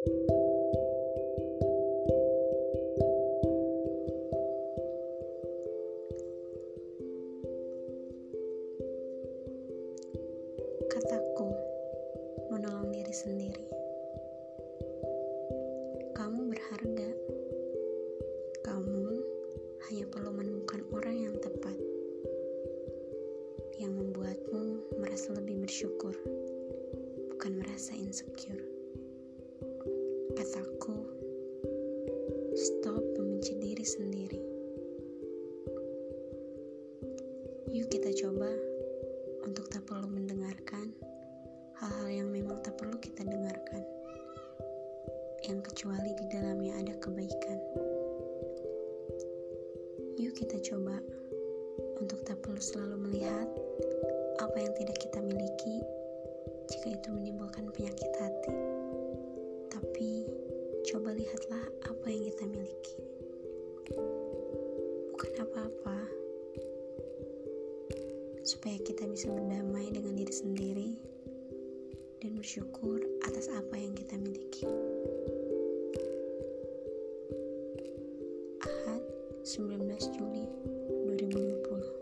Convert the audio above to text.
Kataku menolong diri sendiri. Kamu berharga. Kamu hanya perlu menemukan orang yang tepat yang membuatmu merasa lebih bersyukur, bukan merasa insecure. Kataku, stop membenci diri sendiri. Yuk kita coba untuk tak perlu mendengarkan hal-hal yang memang tak perlu kita dengarkan, yang kecuali di dalamnya ada kebaikan. Yuk kita coba untuk tak perlu selalu melihat apa yang tidak kita miliki jika itu menimbulkan penyakit hati coba lihatlah apa yang kita miliki. Bukan apa-apa, supaya kita bisa berdamai dengan diri sendiri dan bersyukur atas apa yang kita miliki. Ahad, 19 Juli 2020.